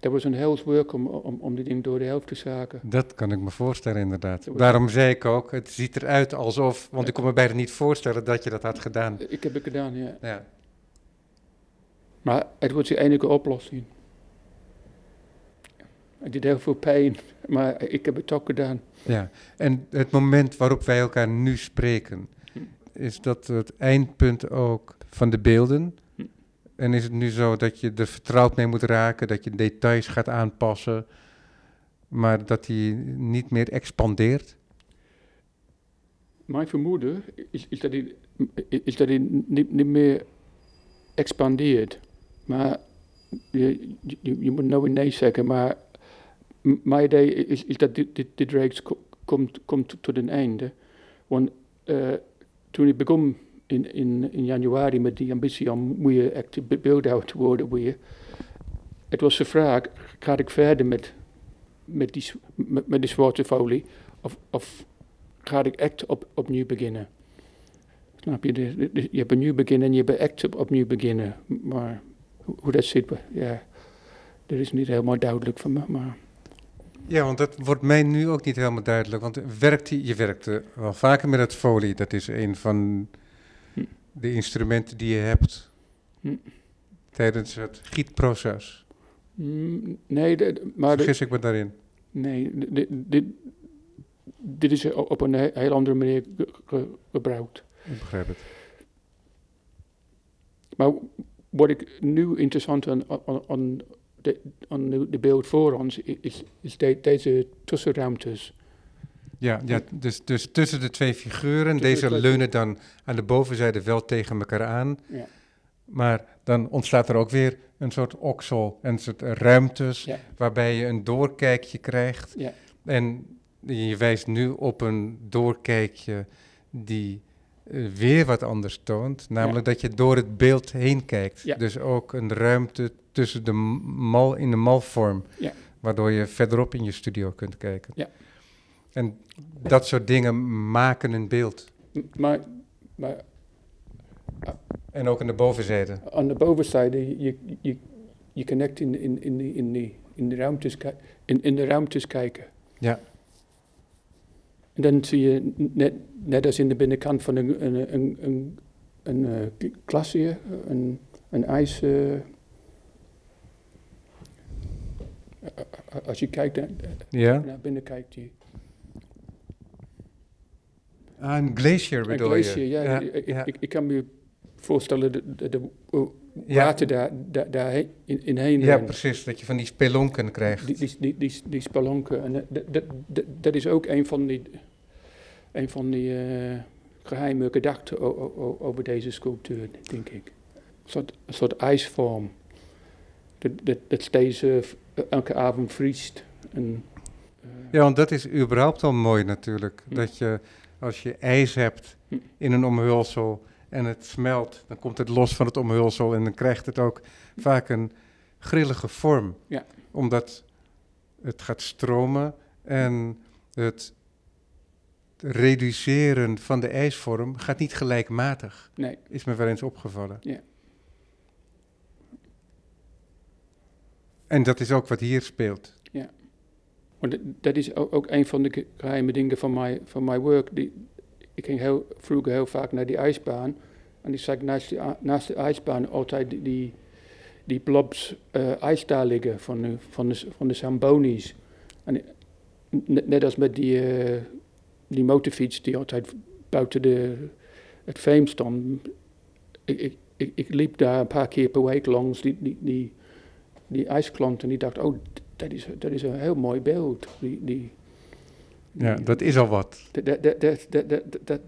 Dat was een heel werk om, om, om die ding door de helft te zagen. Dat kan ik me voorstellen, inderdaad. Daarom zei ik ook, het ziet eruit alsof, want ik kon me bijna niet voorstellen dat je dat had gedaan. Ik heb het gedaan, ja. Ja, Maar het was de enige oplossing. Het deed heel veel pijn, maar ik heb het toch gedaan. Ja. En het moment waarop wij elkaar nu spreken, is dat het eindpunt ook van de beelden? En is het nu zo dat je er vertrouwd mee moet raken, dat je details gaat aanpassen, maar dat die niet meer expandeert? Mijn vermoeden is, is dat hij, is dat hij niet, niet meer expandeert. Maar je, je, je moet nooit nee zeggen, maar mijn idee is, is dat dit, dit reeks ko- komt, komt tot een einde. Want eh, toen ik begon in, in, in januari met die ambitie om meer echt beeldhouwer te worden weer, het was de vraag, ga ik verder met, met, die, met, met die zwarte folie of, of ga ik echt op, opnieuw beginnen? Snap je? Je hebt een nieuw beginnen en je hebt echt op, opnieuw beginnen. Maar hoe, hoe dat zit, ja, dat is niet helemaal duidelijk voor me. Maar Ja, want dat wordt mij nu ook niet helemaal duidelijk. Want werkt die, je werkte wel vaker met het folie. Dat is een van Hm. de instrumenten die je hebt Hm. tijdens het gietproces. mm, nee, de- maar de- Vergis ik me daarin? nee, de- dit, dit is op een he- heel andere manier ge- ge- gebruikt. Ik begrijp het. Maar wat ik nu interessant aan, aan, aan, de, de, de beeld voor ons is, is de- deze tussenruimtes. Ja, ja dus, dus tussen de twee figuren. Deze leunen dan aan de bovenzijde wel tegen elkaar aan. Ja. Maar dan ontstaat er ook weer een soort oksel. Een soort ruimtes Ja. waarbij je een doorkijkje krijgt. Ja. En je wijst nu op een doorkijkje die weer wat anders toont. Namelijk dat je door het beeld heen kijkt. Ja. Dus ook een ruimte tussen de mal in de malvorm. Ja. Waardoor je verderop in je studio kunt kijken. Ja. En dat soort dingen maken een beeld. Maar, maar En ook aan de bovenzijde. aan de bovenzijde, je, je, je echt in, in, in, in, die, in, de ruimtes, in, in de ruimtes kijken. Ja. En dan zie je, net, net als in de binnenkant van een, een, een, een, een eh, klasje, een, een ijs... eh, eh, als je kijkt naar, Ja? naar binnen kijkt, je, Ah, een glacier een bedoel glacier, je? ja, ik, ja. Ik, ik kan me voorstellen dat de, de, de Ja. water daar, daar, daar heen- in, in heen Ja, rent. precies. Dat je van die spelonken krijgt. Die, die, die, die, die spelonken. En dat, dat, dat, dat is ook een van die, een van die eh, geheime gedachten over deze sculptuur, denk ik. Een soort, een soort ijsvorm. Dat, dat, dat steeds eh, elke avond vriest. En, eh, Ja, want dat is überhaupt al mooi natuurlijk. Hm. Dat je, als je ijs hebt Hm. in een omhulsel en het smelt, dan komt het los van het omhulsel en dan krijgt het ook vaak een grillige vorm. Ja. Omdat het gaat stromen en het reduceren van de ijsvorm gaat niet gelijkmatig. nee, Is me wel eens opgevallen. Ja. En dat is ook wat hier speelt. want dat, is ook, ook een van de ge- geheime dingen van mijn, van mijn werk. Die, ik ging heel, vroeger heel vaak naar die ijsbaan. En die zag ik naast, die, naast de ijsbaan altijd die, die, die blobs eh, ijs daar liggen van de, van de, van de Zambonis. En net, net als met die, eh, die motorfiets die altijd buiten de, het frame stond. Ik, ik, ik, liep daar een paar keer per week langs die, die, die, die ijsklant en die dacht, oh, dat is, dat is een heel mooi beeld. Die, die, Ja, dat is al wat. dat, dat, dat, dat, dat, dat,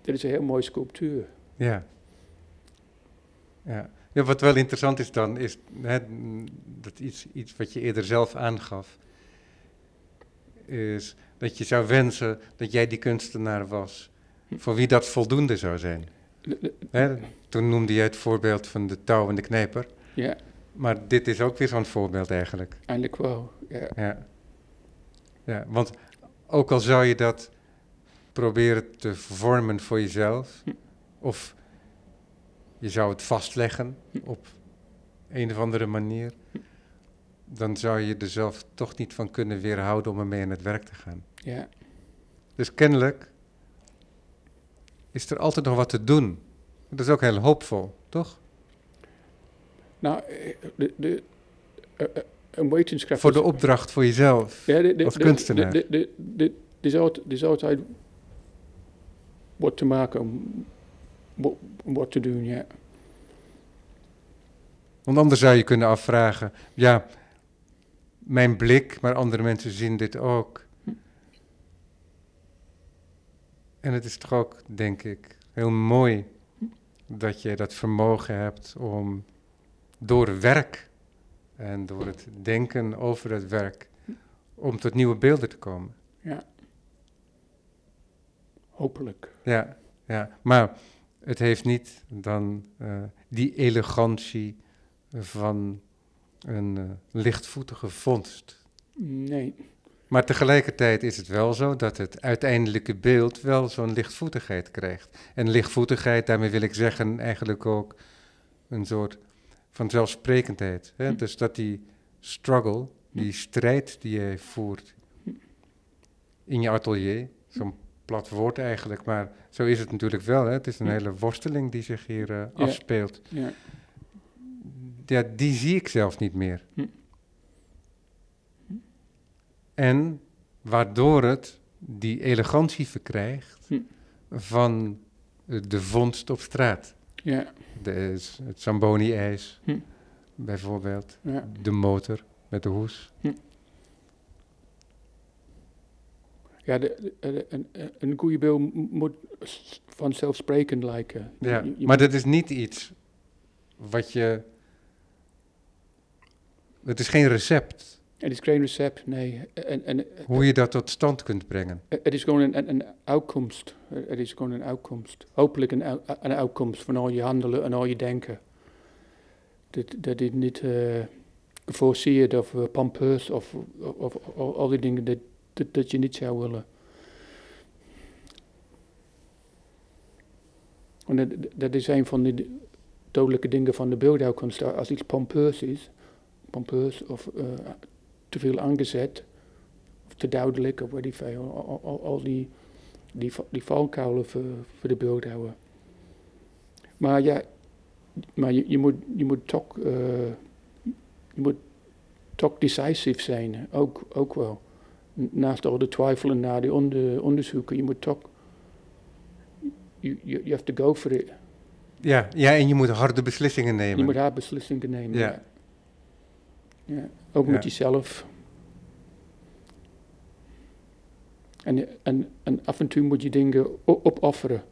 dat, is een heel mooie sculptuur. Ja. Ja. ja wat wel interessant is dan, is hè, dat iets, iets wat je eerder zelf aangaf, is dat je zou wensen dat jij die kunstenaar was, voor wie dat voldoende zou zijn. Hè, toen noemde je het voorbeeld van de touw en de knijper, Ja, maar dit is ook weer zo'n voorbeeld eigenlijk. eindelijk wel. Ja. Ja. ja, want ook al zou je dat proberen te vormen voor jezelf, Hm. of je zou het vastleggen Hm. op een of andere manier, dan zou je er zelf toch niet van kunnen weerhouden om ermee aan het werk te gaan. ja. Dus kennelijk is er altijd nog wat te doen. Dat is ook heel hoopvol, toch? Nou, eh, de, de, eh, eh, een wetenschap... Voor de opdracht voor jezelf. ja, de, de, als de- kunstenaar. Er is altijd- is altijd wat te maken wat te doen, ja. Want anders zou je kunnen afvragen, ja, mijn blik, maar andere mensen zien dit ook. En het is toch ook, denk ik, heel mooi dat je dat vermogen hebt om door werk en door het denken over het werk, om tot nieuwe beelden te komen. Hopelijk. Ja, ja. maar het heeft niet dan eh, die elegantie van een eh, lichtvoetige vondst. Nee, Maar tegelijkertijd is het wel zo dat het uiteindelijke beeld wel zo'n lichtvoetigheid krijgt. En lichtvoetigheid, daarmee wil ik zeggen eigenlijk ook een soort van zelfsprekendheid. Hè? Hm. Dus dat die struggle, die strijd die je voert in je atelier, zo'n plat woord eigenlijk, maar zo is het natuurlijk wel. Hè? Het is een Hm. hele worsteling die zich hier eh, afspeelt. ja. Ja, die zie ik zelf niet meer. Hm. En waardoor het die elegantie verkrijgt Hm. van eh, de vondst op straat. Ja, De, het Zamboni-ijs, Hm. bijvoorbeeld. ja. De motor met de hoes. Ja, de, de- een, een- een goede beeld moet vanzelfsprekend lijken. Ja, Je- je maar dat is niet iets wat je... Het is geen recept Het is geen recept, nee. En, en, hoe je dat tot stand kunt brengen. Het is gewoon een, een, een uitkomst. Het is gewoon een uitkomst. Hopelijk een, een uitkomst van al je handelen en al je denken. Dat, dat is niet eh, geforceerd of uh, of, of, of, al- al die dingen dat, dat, dat je niet zou willen. En dat, dat is een van de dodelijke dingen van de beeldhouwkunst. Als iets pompeus is, pompeus of eh, te veel aangezet, of te duidelijk, of weet ik veel. Al, al, al die, die, die valkuilen voor, voor de beeldhouwer. Maar ja, maar je, je, moet, je moet toch, eh, je moet toch decisief zijn, ook, ook wel. Naast al de twijfelen naar de onder, onderzoeken, je moet toch, you, you, have to go for it. Ja, ja, en je moet harde beslissingen nemen. Je moet haar beslissingen nemen. Ja. Ja. Ja. Ook met jezelf. En, en, en af en toe moet je dingen opofferen.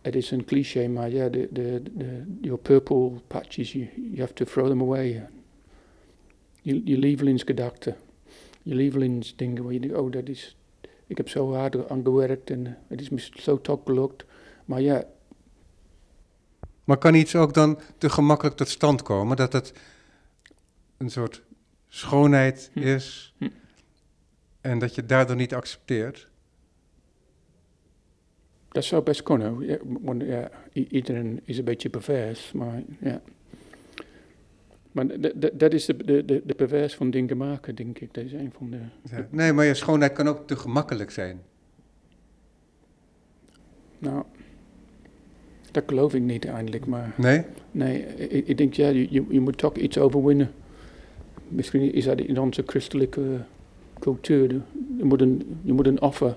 Het is een cliché, maar ja, de, de, de, your purple patches, you, you have to throw them away. Je, je lievelingsgedachten, je lievelingsdingen waar je denkt, oh dat is, ik heb zo hard aan gewerkt en het is me zo toch gelukt. Maar ja, Maar kan iets ook dan te gemakkelijk tot stand komen? Dat het een soort schoonheid Hm. is Hm. en dat je daardoor niet accepteert? Dat zou best kunnen. Ja, want ja, iedereen is een beetje pervers, maar ja. Maar dat is de, de, de, de pervers van dingen maken, denk ik. Dat is een van de... Ja. Nee, maar je schoonheid kan ook te gemakkelijk zijn. Nou, dat geloof ik niet eigenlijk, maar Nee? nee, ik, ik denk ja, je, je- je moet toch iets overwinnen. Misschien is dat in onze christelijke cultuur. Je moet een, je moet een offer.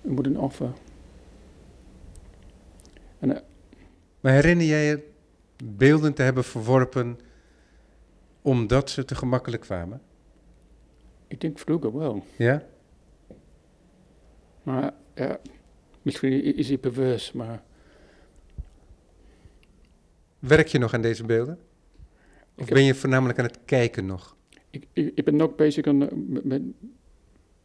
Je moet een offer. En, eh, Maar herinner jij je beelden te hebben verworpen omdat ze te gemakkelijk kwamen? ik denk vroeger wel. Ja? Maar ja, misschien is hij pervers, maar Werk je nog aan deze beelden? Of Ik ben je voornamelijk aan het kijken nog? ik, ik, ik ben nog bezig aan, eh,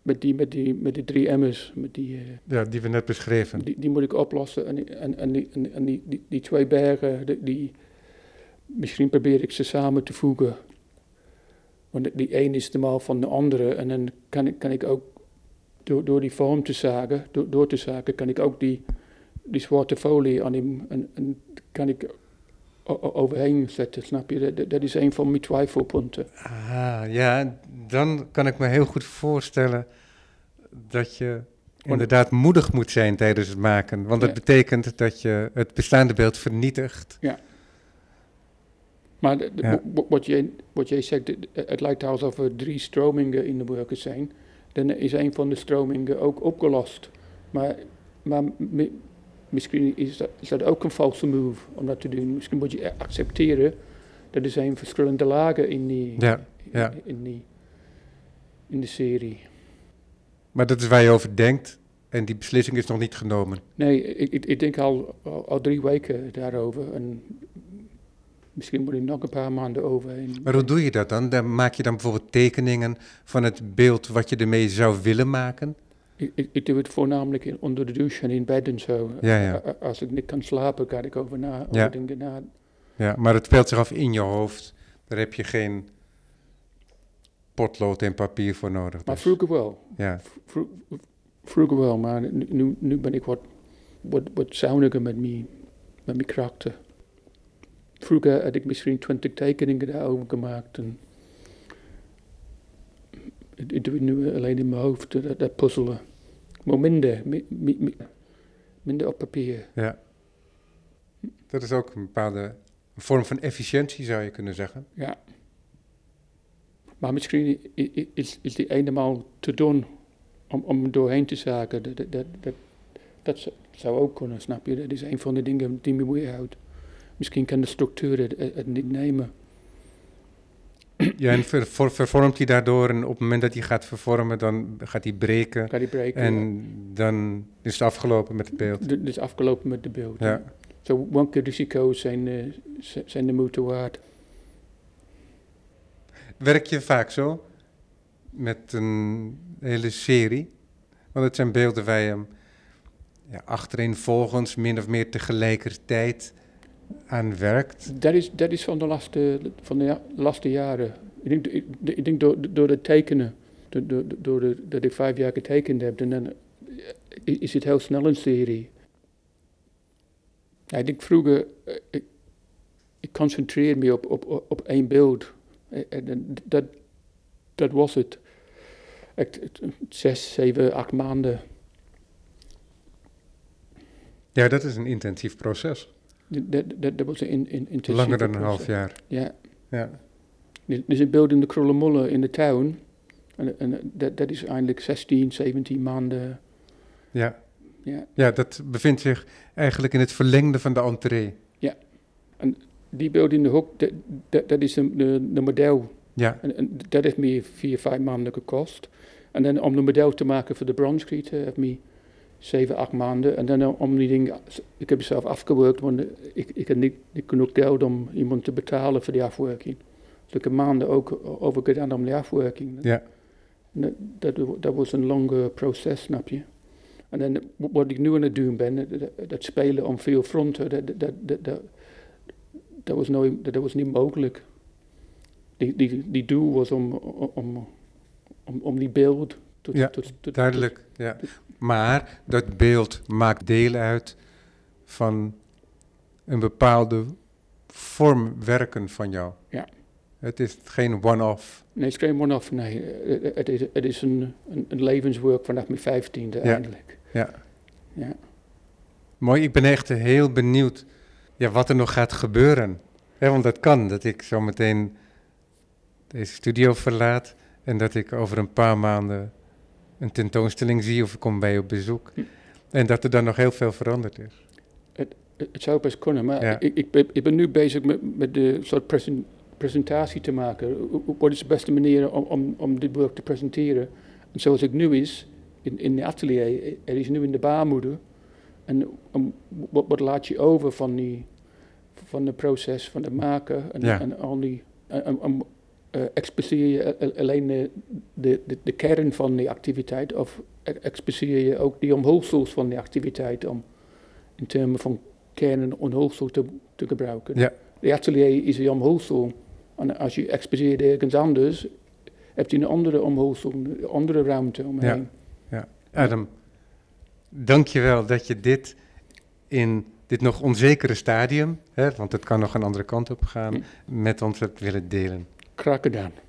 met, die, met, die, met die drie emmers. Met die, eh, Ja, die we net beschreven. die, die moet ik oplossen. En, die- en, en, die, en, en die, die, die twee bergen, die, die, misschien probeer ik ze samen te voegen. Want die een is de maal van de andere. En dan kan ik, kan ik ook, door, door die vorm te zagen, door, door te zagen, kan ik ook die, die zwarte folie aan die, en, en kan ik overheen zetten, snap je? Dat, dat is een van mijn twijfelpunten. Ah, ja, dan kan ik me heel goed voorstellen dat je inderdaad moedig moet zijn tijdens het maken. Want dat Ja. betekent dat je het bestaande beeld vernietigt. Maar de- de- Ja. w- wat, jij, wat jij zegt, het, lijkt alsof er drie stromingen in de werken zijn. Dan is een van de stromingen ook opgelost. Maar, maar misschien is dat, is dat ook een false move om dat te doen. Misschien moet je accepteren dat er zijn verschillende lagen in die, Ja, ja. in, in die, in de serie. Maar dat is waar je over denkt en die beslissing is nog niet genomen. Nee, ik, ik, ik denk al, al, al drie weken daarover. En misschien moet ik nog een paar maanden overheen. Maar hoe doe je dat dan? dan maak je dan bijvoorbeeld tekeningen van het beeld wat je ermee zou willen maken? Ik, ik, ik doe het voornamelijk in, onder de douche en in bed en zo. Ja, ja. Als ik niet kan slapen, ga ik over, na, over Ja. dingen na. Ja, maar het speelt zich af in je hoofd. Daar heb je geen potlood en papier voor nodig. Maar dus. vroeger wel. Ja, Vro- vroeger wel, maar nu, nu- nu ben ik wat, wat, wat zuiniger met mijn, met mijn karakter. Vroeger had ik misschien twintig tekeningen daarover gemaakt. En ik, doe het nu alleen in mijn hoofd, dat, dat puzzelen. Maar minder, mi- mi- mi- minder op papier. ja. Dat is ook een bepaalde een vorm van efficiëntie, zou je kunnen zeggen. Ja. Maar misschien is, is die eenmaal te doen om, om doorheen te zaken. Dat, dat, dat, dat, zou- ook kunnen, snap je? Dat is een van de dingen die me weerhoudt. Misschien kan de structuur het- het niet nemen. Ja, en ver- ver- vervormt hij daardoor en op het moment dat hij gaat vervormen, dan gaat hij breken. Breken? En dan is het afgelopen met het beeld. Dit is afgelopen met de beeld. Ja. Zo, welke risico's zijn, eh, zijn de moeite waard? Werk je vaak zo? Met een hele serie? Want het zijn beelden waar je ja, achtereenvolgens min of meer tegelijkertijd aan werkt. Dat is, dat is van de laatste, van de laatste jaren. Ik denk, ik, ik denk door, door het tekenen, door, door, door de, dat ik vijf jaar getekend heb, en dan eh, is het heel snel een serie. Ja, ik denk vroeger, eh, ik, ik concentreer me op, op, op, één beeld. Eh, En, en dat, dat was het. Het- zes, zeven, acht maanden. Ja, dat is een intensief proces. Dat, was in, Langer dan een half jaar. Ja. Ja. Er is een beeld in de Krullenmolle in de tuin. En, en dat, is eigenlijk 16, 17 maanden. Ja. Ja. ja, dat bevindt zich eigenlijk in het verlengde van de entree. Die beeld in de hoek, dat, dat, dat is een, de, de model. Ja, En, en dat heeft me vier, vijf maanden gekost. En dan om de model te maken voor de bronskieten heeft me zeven, acht maanden. En dan om die dingen, ik heb zelf afgewerkt, want ik, ik heb niet, niet genoeg geld om iemand te betalen voor die afwerking. Dus ik heb maanden ook over gedaan om die afwerking. ja. Dat, dat, dat was een lange proces, snap je? En dan wat ik nu aan het doen ben, dat, dat spelen om veel fronten, dat, dat, dat, dat, dat, was, nooit, dat, was niet mogelijk. Die, die, die doel was om, om, om, om die beeld Ja, Duidelijk, ja. Maar dat beeld maakt deel uit van een bepaalde vorm werken van jou. Ja. Het is geen one-off. nee, het is geen one-off, nee. Eh, Het is, het is een, een, een levenswerk vanaf mijn vijftiende eindelijk. Ja. Ja. Mooi, ik ben echt heel benieuwd ja, wat er nog gaat gebeuren. Hè, want dat kan, dat ik zo meteen deze studio verlaat en dat ik over een paar maanden een tentoonstelling zie of ik kom bij je op bezoek. Hm. En dat er dan nog heel veel veranderd is. Het, het zou best kunnen, maar Ja. ik, ik, ben- ik ben nu bezig met, met de soort presen- presentatie te maken. Wat is de beste manier om, om, om dit werk te presenteren? En zoals ik nu is, in, in de atelier, er is nu in de baarmoeder. En om, wat, wat laat je over van, die, van het proces van het maken en, Ja. en al die... En, en- eh, exposeer je alleen de, de, de, de kern van die activiteit of e- exposeer je ook die omhulsels van die activiteit om in termen van kern en omhulsel te, te gebruiken. Ja. De atelier is een omhulsel. En als je exposeert ergens anders, heb je een andere omhulsel, een andere ruimte omheen. Adam, dank je wel dat je dit in dit nog onzekere stadium, hè, want het kan nog een andere kant op gaan, Hm. met ons hebt willen delen. Graag gedaan.